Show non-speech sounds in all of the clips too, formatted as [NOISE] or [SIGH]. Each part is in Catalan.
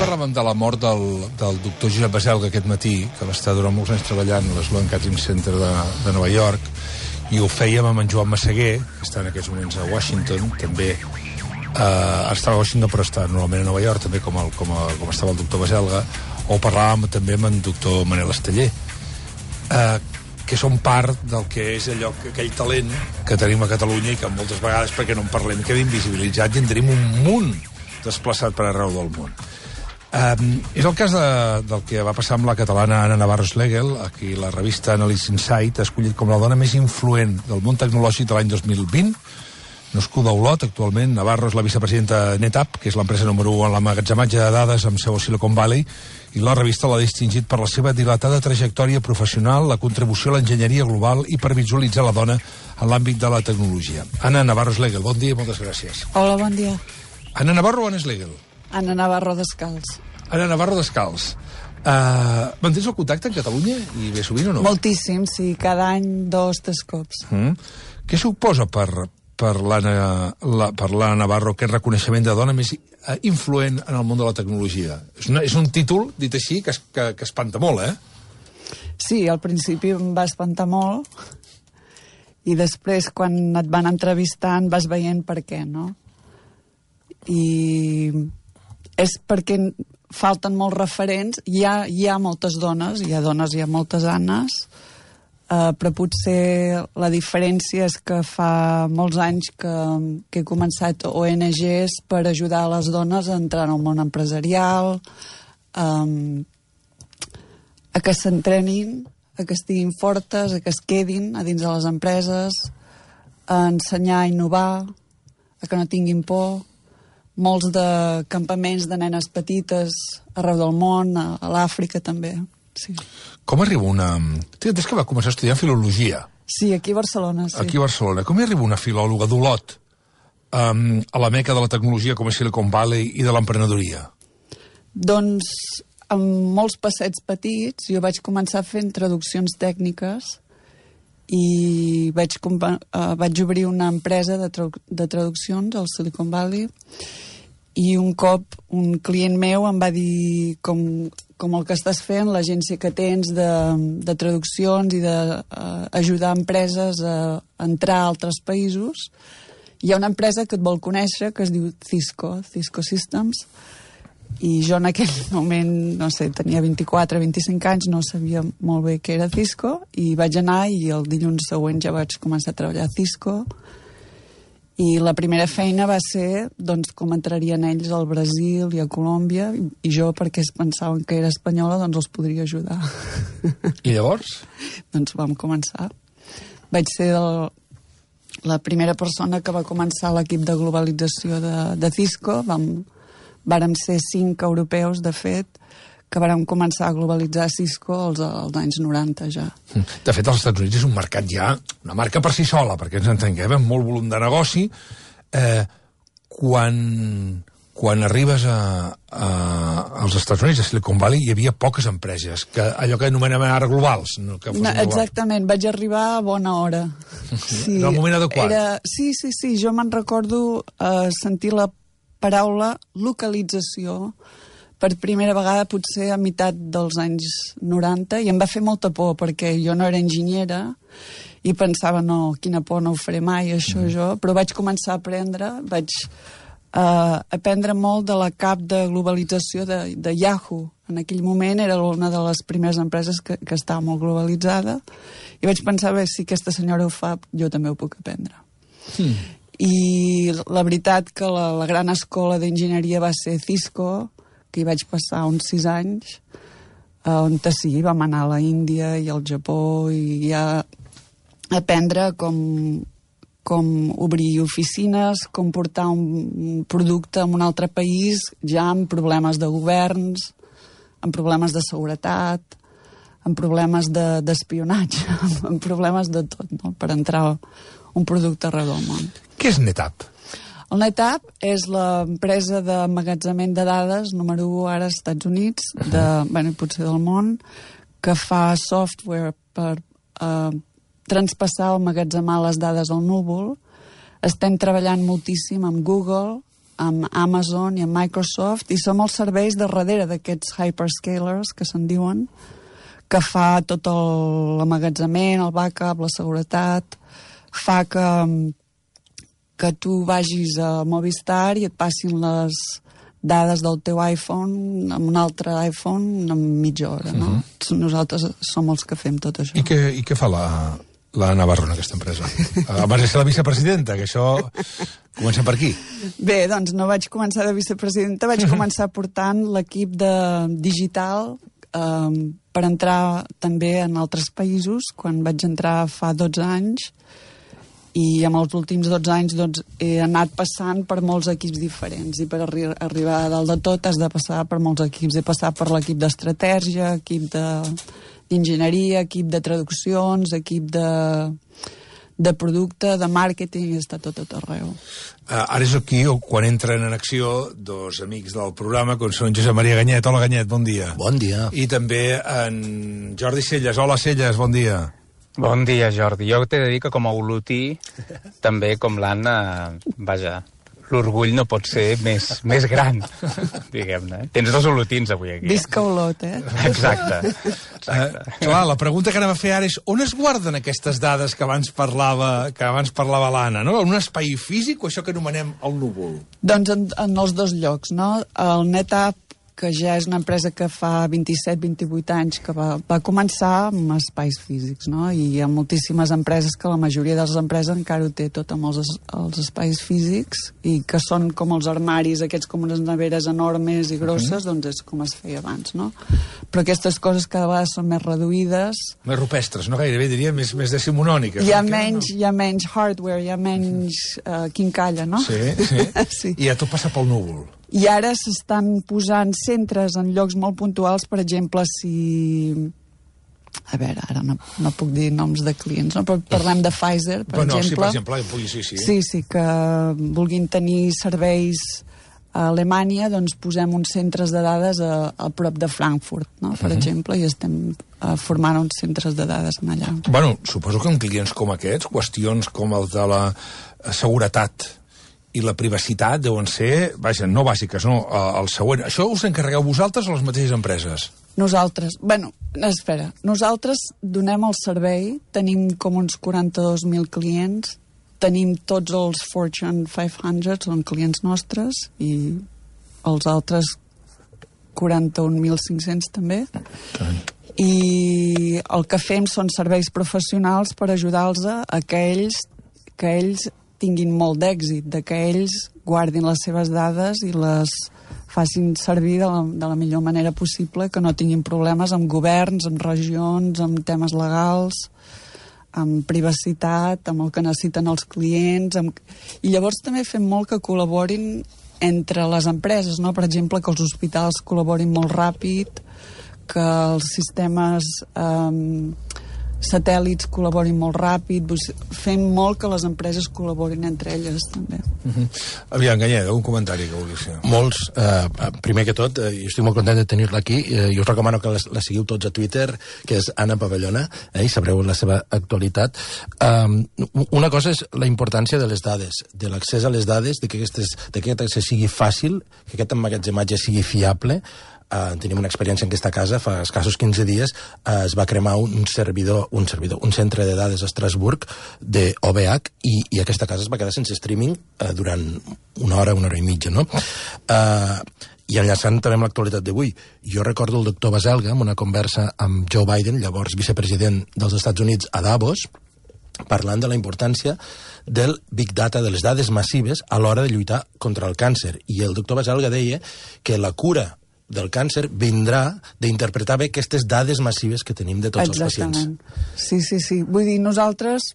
parlàvem de la mort del, del doctor Josep Baselga aquest matí, que va estar durant molts anys treballant a l'Sloan Catering Center de, de Nova York, i ho fèiem amb en Joan Massaguer, que està en aquests moments a Washington, també eh, està a Washington però està normalment a Nova York, també com, el, com, a, com estava el doctor Baselga, o parlàvem també amb en doctor Manel Esteller, eh, que són part del que és allò, aquell talent que tenim a Catalunya i que moltes vegades, perquè no en parlem, queda invisibilitzat i en tenim un munt desplaçat per arreu del món. Um, és el cas de, del que va passar amb la catalana Anna Navarro Schlegel, a qui la revista Analysis Insight ha escollit com la dona més influent del món tecnològic de l'any 2020. Nascuda a Olot, actualment, Navarro és la vicepresidenta de NetApp, que és l'empresa número 1 en l'emmagatzematge de dades amb seu a Silicon Valley, i la revista l'ha distingit per la seva dilatada trajectòria professional, la contribució a l'enginyeria global i per visualitzar la dona en l'àmbit de la tecnologia. Anna Navarro Schlegel, bon dia i moltes gràcies. Hola, bon dia. Anna Navarro o Anna Schlegel? Anna Navarro Descalç. Anna Navarro Descalç. Uh, mantens el contacte en Catalunya i bé sovint o no? Moltíssim, sí, cada any dos, tres cops. Mm. Què suposa per, per l'Anna la, per Navarro aquest reconeixement de dona més uh, influent en el món de la tecnologia? És, una, és un títol, dit així, que, es, que, que espanta molt, eh? Sí, al principi em va espantar molt i després, quan et van entrevistant, vas veient per què, no? I és perquè falten molts referents. Hi ha, hi ha moltes dones, hi ha dones, hi ha moltes Annes, eh, però potser la diferència és que fa molts anys que, que he començat ONGs per ajudar a les dones a entrar en el món empresarial, eh, a que s'entrenin, a que estiguin fortes, a que es quedin a dins de les empreses, a ensenyar a innovar, a que no tinguin por, molts de campaments de nenes petites arreu del món, a, a l'Àfrica també. Sí. Com arriba una... Entès que va començar a estudiar filologia. sí, aquí a Barcelona, sí. Aquí a Barcelona. Com hi arriba una filòloga d'Olot um, a la meca de la tecnologia com a Silicon Valley i de l'emprenedoria? Doncs amb molts passets petits, jo vaig començar fent traduccions tècniques i vaig, uh, vaig obrir una empresa de, tradu de traduccions al Silicon Valley i un cop un client meu em va dir com, com el que estàs fent, l'agència que tens de, de traduccions i d'ajudar uh, empreses a entrar a altres països, hi ha una empresa que et vol conèixer que es diu Cisco, Cisco Systems, i jo en aquell [LAUGHS] moment, no sé, tenia 24, 25 anys, no sabia molt bé què era Cisco, i vaig anar i el dilluns següent ja vaig començar a treballar a Cisco, i la primera feina va ser doncs, com entrarien ells al Brasil i a Colòmbia, i, jo, perquè es pensaven que era espanyola, doncs els podria ajudar. [LAUGHS] I llavors? doncs vam començar. Vaig ser el, la primera persona que va començar l'equip de globalització de, de Cisco. Vam, vàrem ser cinc europeus, de fet, que vàrem començar a globalitzar Cisco als, als anys 90 ja. De fet, als Estats Units és un mercat ja, una marca per si sola, perquè ens entenguem, amb molt volum de negoci. Eh, quan, quan arribes a, a, als Estats Units, a Silicon Valley, hi havia poques empreses, que allò que anomenem ara globals. No, que No, exactament, vaig arribar a bona hora. Sí, [LAUGHS] En el moment adequat. Era, sí, sí, sí, jo me'n recordo eh, sentir la paraula localització per primera vegada potser a meitat dels anys 90 i em va fer molta por perquè jo no era enginyera i pensava, no, quina por, no ho faré mai, això mm. jo, però vaig començar a aprendre, vaig uh, aprendre molt de la cap de globalització de, de Yahoo. En aquell moment era una de les primeres empreses que, que estava molt globalitzada i vaig pensar, bé, si aquesta senyora ho fa, jo també ho puc aprendre. Mm. I la veritat que la, la gran escola d'enginyeria va ser Cisco, que hi vaig passar uns sis anys, eh, on sí, vam anar a la Índia i al Japó i ja aprendre com, com obrir oficines, com portar un, producte a un altre país, ja amb problemes de governs, amb problemes de seguretat, amb problemes de- d'espionatge, de, [LAUGHS] amb problemes de tot, no?, per entrar un producte arreu del món. Què és NetApp? El NetApp és l'empresa d'emmagatzement de dades número 1 ara als Estats Units, de, bueno, i potser del món, que fa software per eh, transpassar o emmagatzemar les dades al núvol. Estem treballant moltíssim amb Google, amb Amazon i amb Microsoft i som els serveis de darrere d'aquests hyperscalers que se'n diuen que fa tot l'amagatzament, el backup, la seguretat, fa que, que tu vagis a Movistar i et passin les dades del teu iPhone amb un altre iPhone en mitja hora, no? Uh Mhm. -huh. Nosaltres som els que fem tot això. I què, i què fa la, la Navarro en aquesta empresa? Abans de ser la vicepresidenta, que això... Comencem per aquí. Bé, doncs no vaig començar de vicepresidenta, vaig començar portant l'equip de digital eh, per entrar també en altres països, quan vaig entrar fa 12 anys, i amb els últims 12 anys doncs, he anat passant per molts equips diferents i per arri arribar a dalt de tot has de passar per molts equips. He passat per l'equip d'estratègia, equip d'enginyeria, equip de traduccions, equip de, de producte, de màrqueting, estat tot a tot arreu. Uh, ara és aquí quan entren en acció dos amics del programa, com són Josep Maria Ganyet. Hola, Ganyet, bon dia. Bon dia. I també en Jordi Celles. Hola, Celles, bon dia. Bon dia, Jordi. Jo t'he de dir que com a olotí, també com l'Anna, vaja, l'orgull no pot ser més, més gran, diguem-ne. Tens dos olotins avui aquí. Visca Olot, eh? Exacte. Uh, clar, la pregunta que anem a fer ara és on es guarden aquestes dades que abans parlava que abans parlava l'Anna, no? En un espai físic o això que anomenem el núvol? Doncs en, en els dos llocs, no? El NetApp, que ja és una empresa que fa 27-28 anys que va, va començar amb espais físics, no? I hi ha moltíssimes empreses que la majoria de les empreses encara ho té tot amb els, els espais físics i que són com els armaris, aquests com unes neveres enormes i grosses, doncs és com es feia abans, no? Però aquestes coses cada vegada són més reduïdes, Més rupestres, no gairebé, diria, més, més decimonòniques. hi ha no? menys, hi ha menys hardware, hi ha menys uh, quincalla, no? Sí, sí. [LAUGHS] sí. I ja tot passa pel núvol. I ara s'estan posant centres en llocs molt puntuals, per exemple, si... A veure, ara no, no puc dir noms de clients, no? però parlem de Pfizer, per bueno, sí, exemple. per exemple, pugui, sí, sí. Sí, sí, que vulguin tenir serveis a Alemanya, doncs posem uns centres de dades a, a prop de Frankfurt, no? per uh -huh. exemple, i estem uh, formant uns centres de dades en allà. Bueno, suposo que amb clients com aquests, qüestions com el de la eh, seguretat i la privacitat deuen ser, vaja, no bàsiques, no, eh, el següent. Això us encarregueu vosaltres o les mateixes empreses? Nosaltres, bueno, espera, nosaltres donem el servei, tenim com uns 42.000 clients, tenim tots els Fortune 500, són clients nostres, i els altres 41.500 també. I el que fem són serveis professionals per ajudar-los a que ells, que ells tinguin molt d'èxit, de que ells guardin les seves dades i les facin servir de la, de la millor manera possible, que no tinguin problemes amb governs, amb regions, amb temes legals, amb privacitat, amb el que necessiten els clients... Amb... I llavors també fem molt que col·laborin entre les empreses, no? Per exemple, que els hospitals col·laborin molt ràpid, que els sistemes eh, satèl·lits col·laborin molt ràpid, fem molt que les empreses col·laborin entre elles, també. Uh -huh. Aviam, Ganyeda, un comentari que vulguis fer. Molts, eh, primer que tot, eh, jo estic molt content de tenir-la aquí, eh, i us recomano que la, la seguiu tots a Twitter, que és Anna Pavellona, eh, i sabreu la seva actualitat. Um, una cosa és la importància de les dades, de l'accés a les dades, de que, aquestes, de que aquest accés sigui fàcil, que aquest emmagatzematge sigui fiable, Uh, tenim una experiència en aquesta casa, fa escassos 15 dies uh, es va cremar un servidor, un servidor, un centre de dades a Estrasburg de OVH i, i aquesta casa es va quedar sense streaming uh, durant una hora, una hora i mitja, no? Uh, i enllaçant també amb l'actualitat d'avui, jo recordo el doctor Baselga en una conversa amb Joe Biden, llavors vicepresident dels Estats Units a Davos, parlant de la importància del Big Data, de les dades massives, a l'hora de lluitar contra el càncer. I el doctor Baselga deia que la cura del càncer vindrà d'interpretar bé aquestes dades massives que tenim de tots Exactament. els pacients. Sí, sí, sí. Vull dir, nosaltres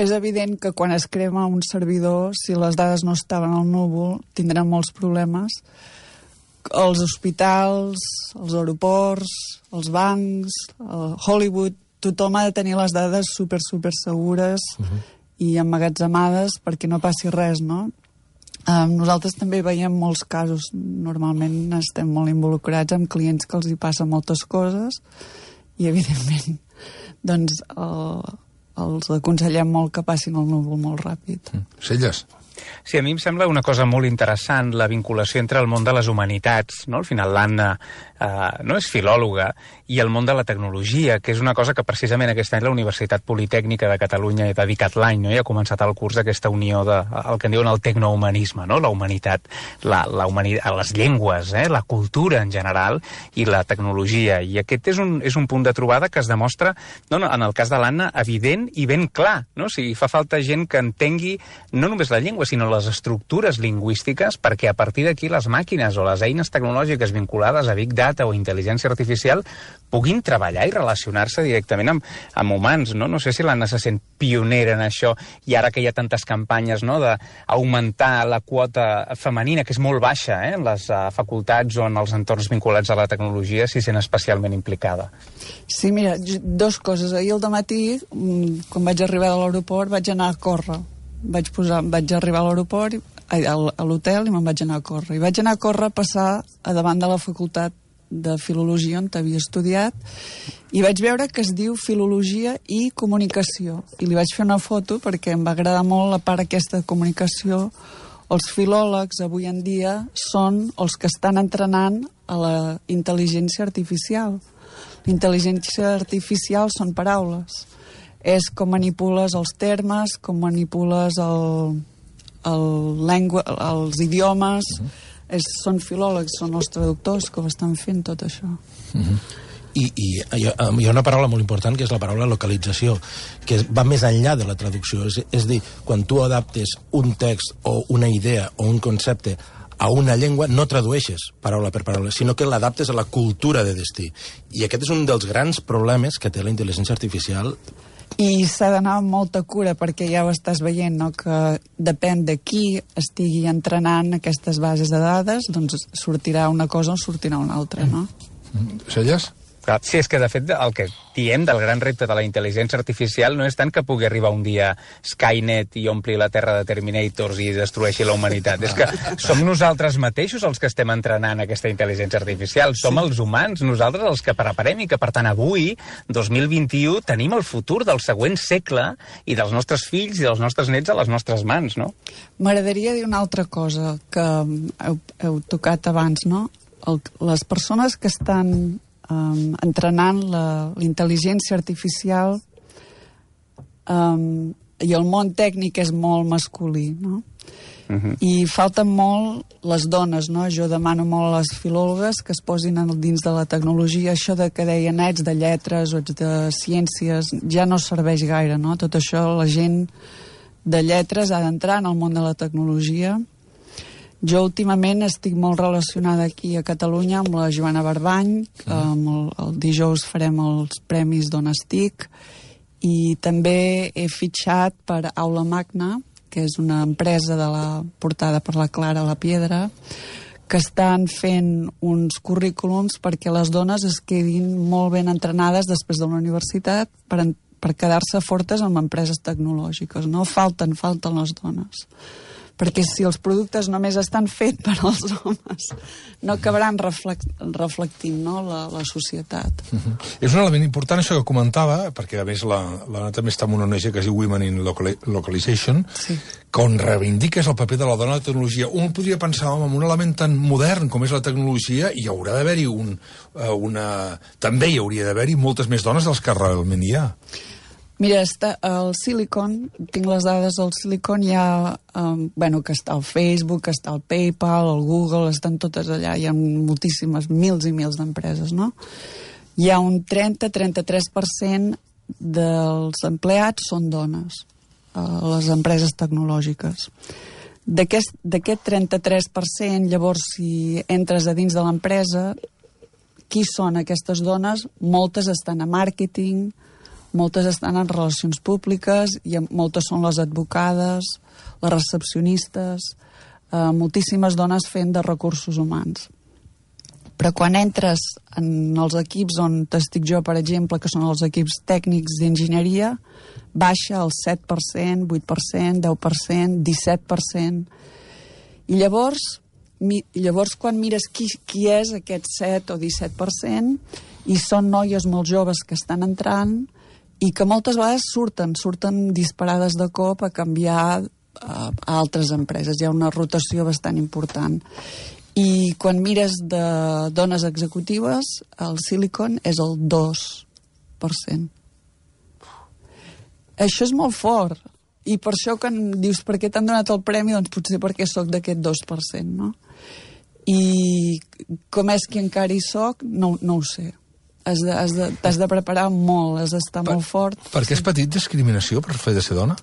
és evident que quan es crema un servidor, si les dades no estaven al núvol, tindran molts problemes. Els hospitals, els aeroports, els bancs, el Hollywood, tothom ha de tenir les dades super, super segures uh -huh. i emmagatzemades perquè no passi res, no? Um, nosaltres també veiem molts casos. Normalment estem molt involucrats amb clients que els hi passen moltes coses i, evidentment, [LAUGHS] doncs el, els aconsellem molt que passin el núvol molt ràpid. Celles? Sí, a mi em sembla una cosa molt interessant la vinculació entre el món de les humanitats, no? Al final l'Anna eh, no és filòloga, i el món de la tecnologia, que és una cosa que precisament aquest any la Universitat Politècnica de Catalunya ha dedicat l'any, no? i ha començat el curs aquesta unió de el que en diuen el tecnohumanisme, no? la humanitat, la, la humanitat, les llengües, eh? la cultura en general i la tecnologia. I aquest és un, és un punt de trobada que es demostra, no, no, en el cas de l'Anna, evident i ben clar. No? O sigui, fa falta gent que entengui no només la llengua, sinó les estructures lingüístiques, perquè a partir d'aquí les màquines o les eines tecnològiques vinculades a Big Data o intel·ligència artificial puguin treballar i relacionar-se directament amb, amb humans, no? No sé si l'Anna se sent pionera en això, i ara que hi ha tantes campanyes no, d'augmentar la quota femenina, que és molt baixa eh, en les uh, facultats o en els entorns vinculats a la tecnologia, si sent especialment implicada. Sí, mira, dos coses. Ahir al matí, mm, quan vaig arribar a l'aeroport, vaig anar a córrer. Vaig, posar, vaig arribar a l'aeroport, a l'hotel, i me'n vaig anar a córrer. I vaig anar a córrer a passar a davant de la facultat de filologia on havia estudiat i vaig veure que es diu filologia i comunicació i li vaig fer una foto perquè em va agradar molt la part aquesta de comunicació els filòlegs avui en dia són els que estan entrenant a la intel·ligència artificial. L'intel·ligència artificial són paraules. És com manipules els termes, com manipules el, el lengua, els idiomes, uh -huh és, són filòlegs, són els traductors que ho estan fent tot això. Mm -hmm. I, i hi, ha, hi ha una paraula molt important que és la paraula localització que va més enllà de la traducció és, és dir, quan tu adaptes un text o una idea o un concepte a una llengua no tradueixes paraula per paraula, sinó que l'adaptes a la cultura de destí. I aquest és un dels grans problemes que té la intel·ligència artificial i s'ha d'anar amb molta cura perquè ja ho estàs veient, no? que depèn de qui estigui entrenant aquestes bases de dades, doncs sortirà una cosa o sortirà una altra, no? Celles? Clar, sí, és que de fet el que diem del gran repte de la intel·ligència artificial no és tant que pugui arribar un dia Skynet i ompli la Terra de Terminators i destrueixi la humanitat. és que [LAUGHS] som nosaltres mateixos els que estem entrenant aquesta intel·ligència artificial. Som sí. els humans, nosaltres els que preparem i que, per tant, avui, 2021, tenim el futur del següent segle i dels nostres fills i dels nostres nets a les nostres mans, no? M'agradaria dir una altra cosa que heu, heu tocat abans, no? El, les persones que estan um, entrenant la, la intel·ligència artificial um, i el món tècnic és molt masculí, no? Uh mhm. -huh. I falten molt les dones, no? Jo demano molt a les filòlogues que es posin dins de la tecnologia. Això de que deien ets de lletres o ets de ciències ja no serveix gaire, no? Tot això la gent de lletres ha d'entrar en el món de la tecnologia jo últimament estic molt relacionada aquí a Catalunya amb la Joana Barbany, que amb el, el dijous farem els premis d'on estic, i també he fitxat per Aula Magna, que és una empresa de la portada per la Clara La Piedra, que estan fent uns currículums perquè les dones es quedin molt ben entrenades després de la universitat per, per quedar-se fortes en empreses tecnològiques. No falten, falten les dones perquè si els productes només estan fets per als homes no acabaran reflect, reflectint no, la, la societat. Uh -huh. És un element important això que comentava, perquè a més la, la també està en una ONG que es diu Women in Local Localization, sí. que on reivindiques el paper de la dona a la tecnologia. Un podria pensar, home, en un element tan modern com és la tecnologia, hi haurà d'haver-hi un, uh, una... també hi hauria d'haver-hi moltes més dones dels que realment hi ha. Mira, està al Silicon, tinc les dades del Silicon, hi ha, um, bueno, que està el Facebook, que està el PayPal, el Google, estan totes allà, hi ha moltíssimes, mils i mils d'empreses, no? Hi ha un 30-33% dels empleats són dones a les empreses tecnològiques. D'aquest 33%, llavors, si entres a dins de l'empresa, qui són aquestes dones? Moltes estan a màrqueting, moltes estan en relacions públiques i moltes són les advocades, les recepcionistes, eh, moltíssimes dones fent de recursos humans. Però quan entres en els equips on estic jo, per exemple, que són els equips tècnics d'enginyeria, baixa el 7%, 8%, 10%, 17%. I llavors, mi, llavors quan mires qui, qui és aquest 7 o 17%, i són noies molt joves que estan entrant, i que moltes vegades surten, surten disparades de cop a canviar a, a altres empreses. Hi ha una rotació bastant important. I quan mires de dones executives, el Silicon és el 2%. Això és molt fort. I per això que dius per què t'han donat el premi, doncs potser perquè sóc d'aquest 2%, no? I com és que encara hi soc, no, no ho sé. Has de, has de, t'has de preparar molt, has d'estar molt fort. Per què has patit discriminació per fet de ser dona?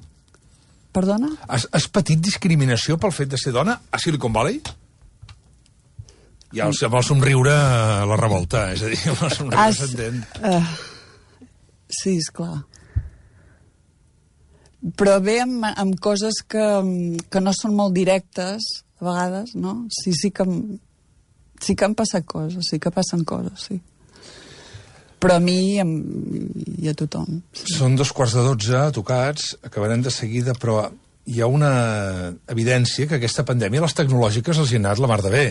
Perdona? Has, has patit discriminació pel fet de ser dona a Silicon Valley? Ja amb el somriure eh, la revolta, és a dir, [LAUGHS] amb el somriure Has- s'entén. Uh, sí, és clar. Però bé amb, amb coses que, que no són molt directes, a vegades, no? Sí, sí que, sí que han passat coses, sí que passen coses, sí. Però a mi i a, tothom. Són dos quarts de dotze, tocats, acabarem de seguida, però hi ha una evidència que aquesta pandèmia les tecnològiques els hi ha anat la mar de bé.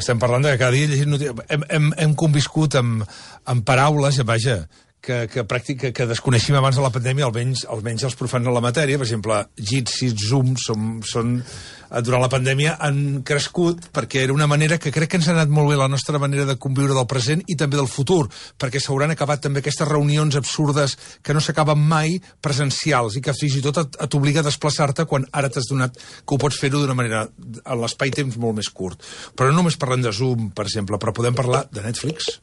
Estem parlant de que cada dia hem, hem, hem conviscut amb, amb paraules, ja vaja, que, que, pràctica, que desconeixíem abans de la pandèmia, almenys, almenys els profans de la matèria. Per exemple, Jitsi, Zoom, són, són, eh, durant la pandèmia han crescut perquè era una manera que crec que ens ha anat molt bé la nostra manera de conviure del present i també del futur, perquè s'hauran acabat també aquestes reunions absurdes que no s'acaben mai presencials i que fins i tot et, et obliga a desplaçar-te quan ara t'has donat que ho pots fer-ho d'una manera a l'espai-temps molt més curt. Però no només parlem de Zoom, per exemple, però podem parlar de Netflix,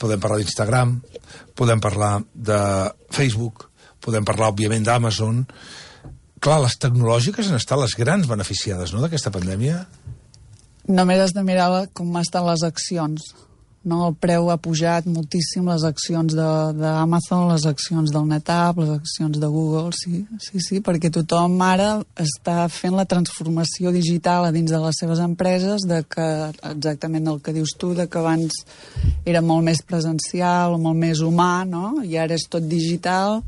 podem parlar d'Instagram, podem parlar de Facebook, podem parlar, òbviament, d'Amazon. Clar, les tecnològiques han estat les grans beneficiades, no?, d'aquesta pandèmia. Només has de mirar com estan les accions. No? El preu ha pujat moltíssim, les accions d'Amazon, les accions del NetApp, les accions de Google, sí, sí, sí, perquè tothom ara està fent la transformació digital a dins de les seves empreses, de que exactament el que dius tu, de que abans era molt més presencial, molt més humà, no? i ara és tot digital,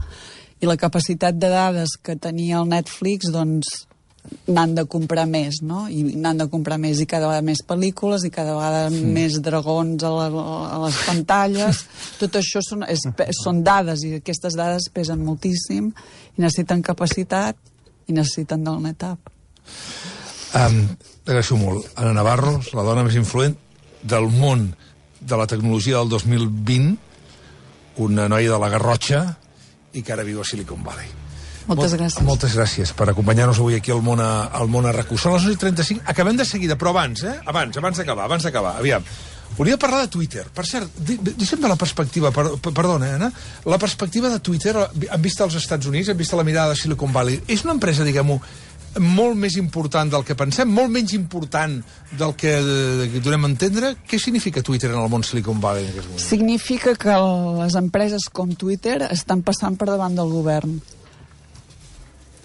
i la capacitat de dades que tenia el Netflix, doncs, n'han de comprar més, no? I n'han de comprar més, i cada vegada més pel·lícules, i cada vegada sí. més dragons a, la, a les pantalles. [LAUGHS] Tot això són, és, són dades, i aquestes dades pesen moltíssim, i necessiten capacitat, i necessiten del NetApp. Um, T'agraeixo molt. Ana Navarro, la dona més influent del món de la tecnologia del 2020, una noia de la Garrotxa i que ara viu a Silicon Valley. Moltes Mol- gràcies. Moltes gràcies per acompanyar-nos avui aquí al món a, al món a RAC1. Són les 11.35. Acabem de seguida, però abans, eh? Abans, abans d'acabar, abans d'acabar. Aviam. Volia parlar de Twitter. Per cert, deixa'm de la perspectiva, per, per, perdona, Anna, la perspectiva de Twitter, en vista als Estats Units, en vista la mirada de Silicon Valley, és una empresa, diguem-ho, molt més important del que pensem, molt menys important del que eh, donem a entendre. Què significa Twitter en el món Silicon Valley en aquest moment? Significa que les empreses com Twitter estan passant per davant del govern.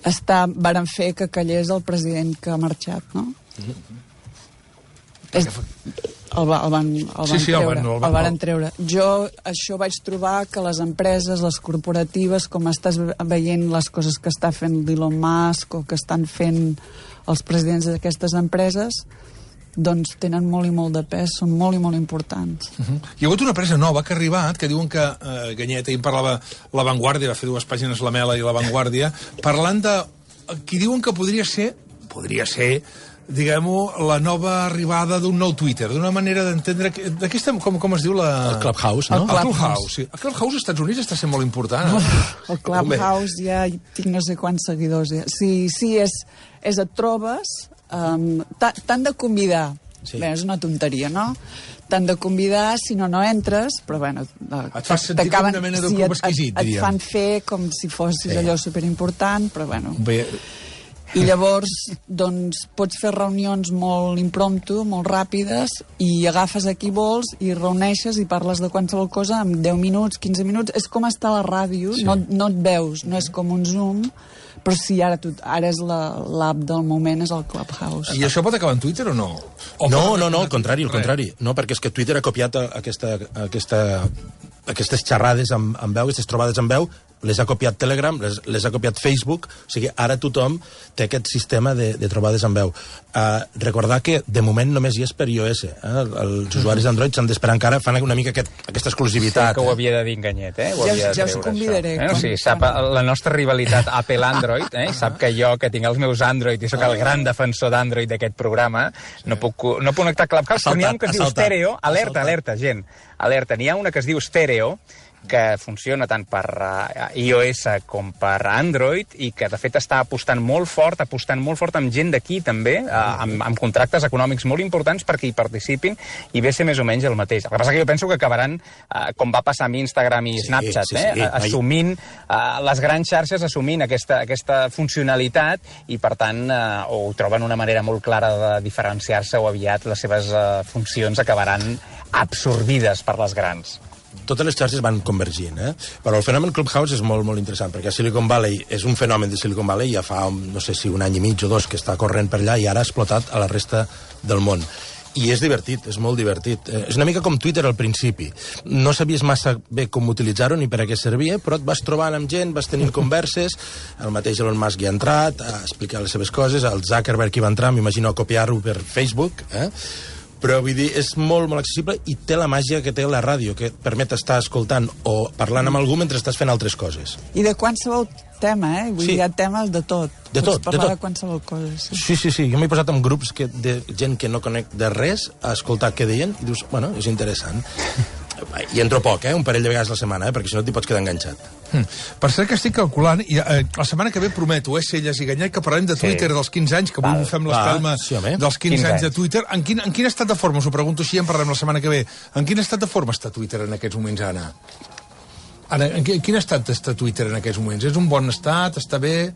Està, varen fer que callés el president que ha marxat, no? És, el, va, el van, el van Sí, sí, el treure. van- el el, van- varen treure. Jo això vaig trobar que les empreses, les corporatives, com estàs veient les coses que està fent l'Elon Musk o que estan fent els presidents d'aquestes empreses, doncs tenen molt i molt de pes, són molt i molt importants. Uh -huh. Hi ha hagut una empresa nova que ha arribat, que diuen que, eh, Ganyet, ahir en parlava La Vanguardia, va fer dues pàgines La Mela i La Vanguardia, parlant de... qui diuen que podria ser, podria ser, diguem-ho, la nova arribada d'un nou Twitter, d'una manera d'entendre... que- D'aquesta, com, com es diu la... El Clubhouse, no? El, El Clubhouse, Clubhouse. sí. El Clubhouse als Estats Units està sent molt important. eh? El Clubhouse ja tinc no sé quants seguidors. Ja. Sí, sí, és, és et trobes... Um, T'han de convidar. Sí. Bé, és una tonteria, no? T'han de convidar, si no, no entres, però bueno... Et fa sentir com una mena de sí, club et, exquisit, et, et diríem. fan fer com si fossis sí. allò superimportant, però bueno... Bé, I llavors, [LAUGHS] doncs, pots fer reunions molt impromptu, molt ràpides, i agafes a qui vols i reuneixes i parles de qualsevol cosa en 10 minuts, 15 minuts. És com estar a la ràdio, sí. no, no et veus, no és com un Zoom, però sí, ara, tu, ara és la- l'app del moment, és el Clubhouse. I això pot acabar en Twitter o no? O No, no, no, al contrari, al contrari. No, perquè és que Twitter ha copiat a- aquesta, aquesta, aquestes xerrades amb, amb veu, aquestes trobades amb veu, les ha copiat Telegram, les, les ha copiat Facebook, o sigui, ara tothom té aquest sistema de, de trobades amb veu. Uh, recordar que de moment només hi és per iOS. Eh? Els usuaris d'Android s'han d'esperar encara, fan una mica aquest, aquesta exclusivitat. Sí, que ho havia de dir enganyet, eh? Ho Ja us- havia de ja us convidaré, això. Eh? O sigui, sap la nostra rivalitat Apple-Android, eh? sap que jo, que tinc els meus Android i sóc el gran defensor d'Android d'aquest programa, no puc, no puc connectar Clubhouse, però n'hi ha un que es diu Stereo, alerta, alerta, gent, alerta, n'hi ha una que es diu Stereo, que funciona tant per uh, iOS com per Android i que de fet està apostant molt fort, apostant molt fort amb gent d'aquí també, uh, amb, amb contractes econòmics molt importants perquè hi participin i ve ser més o menys el mateix. El que passa que jo penso que acabaran, uh, com va passar amb Instagram i Sí, Snapchat, sí, eh, sí. assumint, uh, les grans xarxes assumint aquesta, aquesta funcionalitat i per tant uh, o ho troben una manera molt clara de diferenciar-se o aviat les seves uh, funcions acabaran absorbides per les grans. Totes les xarxes van convergint, eh? Però el fenomen Clubhouse és molt, molt interessant, perquè Silicon Valley és un fenomen de Silicon Valley, ja fa, no sé si un any i mig o dos que està corrent per allà i ara ha explotat a la resta del món. I és divertit, és molt divertit. Eh, és una mica com Twitter al principi. No sabies massa bé com utilitzar-ho ni per a què servia, però et vas trobant amb gent, vas tenint converses, el mateix Elon Musk hi ha entrat, a explicar les seves coses, el Zuckerberg hi va entrar, m'imagino a copiar-ho per Facebook, eh? Però vull dir, és molt, molt accessible i té la màgia que té la ràdio, que et permet estar escoltant o parlant amb algú mentre estàs fent altres coses. I de qualsevol tema, eh? Vull Sí. dir, hi ha temes de tot. De tot, parlar de tot. de qualsevol cosa. Sí. Sí, sí, sí, jo m'he posat en grups que, de gent que no conec de res a escoltar què deien i dius, bueno, és interessant. I entro poc, eh? Un parell de vegades a la setmana, eh? Perquè si no t'hi pots quedar enganxat. Hm. Per cert que estic calculant, i, eh, la setmana que ve prometo, eh, Celles i Ganyet, que parlem de Sí. Twitter dels 15 anys, que avui Val. fem l'espelma sí, home. dels 15, 15 anys de. Twitter. En quin, en quin estat de forma, us ho pregunto així, en parlem la setmana que ve, en quin estat de forma està Twitter en aquests moments, Anna? Anna, en quin estat està Twitter en aquests moments? És un bon estat? Està bé?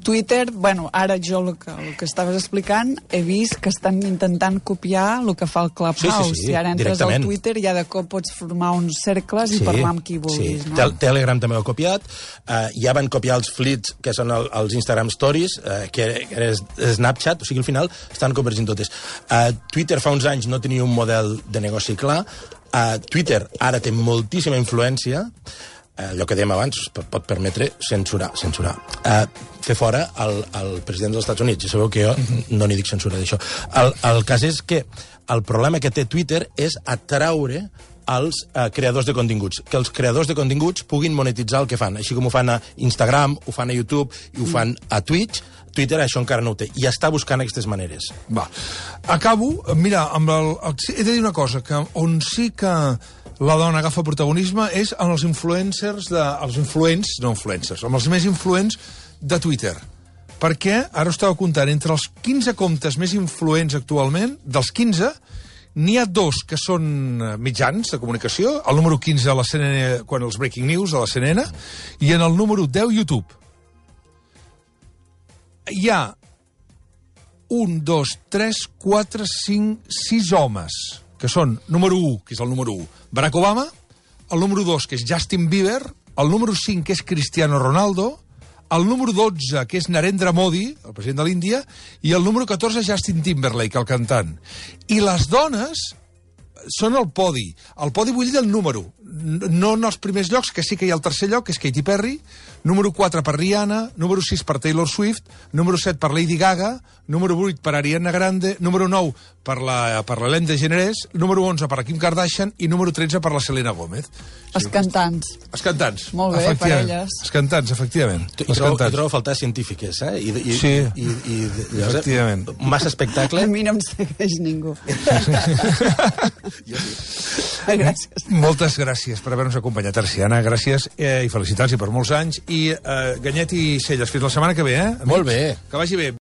Twitter, bueno, ara jo el que, el que estaves explicant he vist que estan intentant copiar el que fa el Clubhouse. Sí, sí, sí, si ara entres al. Twitter ja de cop pots formar uns cercles i parlar amb qui vulguis. sí. no? Tel Telegram també ho ha copiat. Uh, ja van copiar els flits, que són el, els Instagram Stories, uh, que era Snapchat, o sigui, al final estan convergint totes. Uh, Twitter fa uns anys no tenia un model de negoci clar. Uh, Twitter ara té moltíssima influència allò que dèiem abans, pot, pot permetre censurar, censurar. Eh, fer fora el, el president dels Estats Units. Ja sabeu que jo no n'hi dic censura d'això. El, el cas és que el problema que té Twitter és atraure als eh, creadors de continguts, que els creadors de continguts puguin monetitzar el que fan, així com ho fan a Instagram, ho fan a YouTube i ho fan a Twitch, Twitter això encara no ho té, i està buscant aquestes maneres. Va. Acabo, mira, amb el, el, he de dir una cosa, que on sí que la dona agafa protagonisme és en els influencers, de, els influents, no influencers, amb els més influents de Twitter. Perquè, ara ho estava comptant, entre els 15 comptes més influents actualment, dels 15, n'hi ha dos que són eh, mitjans de comunicació, el número 15 a la CNN, quan els Breaking News a la CNN, i en el número 10 YouTube. Hi ha un, dos, tres, quatre, cinc, sis homes, que són número 1, que és el número 1, Barack Obama, el número 2, que és Justin Bieber, el número 5, que és Cristiano Ronaldo, el número 12, que és Narendra Modi, el president de l'Índia, i el número 14, Justin Timberlake, el cantant. I les dones són el podi. El podi vull dir el número. No en els primers llocs, que sí que hi ha el tercer lloc, que és Katy Perry, número 4 per Rihanna, número 6 per Taylor Swift, número 7 per Lady Gaga, número 8 per Ariana Grande, número 9 per la, per la Ellen DeGeneres, número 11 per la Kim Kardashian i número 13 per la Selena Gomez. Els cantants. Els cantants. Molt bé, per elles. Els cantants, efectivament. I Els trobo, i cantants. trobo a faltar científiques, eh? I, i, Sí. i, i, i, Efectivament. Massa espectacle. A mi no em segueix ningú. [LAUGHS] [LAUGHS] Gràcies. Moltes gràcies per haver-nos acompanyat, Arciana. Gràcies eh, i felicitats i per molts anys. I eh, Ganyet i Celles, fins la setmana que ve, eh? amics? Molt bé. Que vagi bé.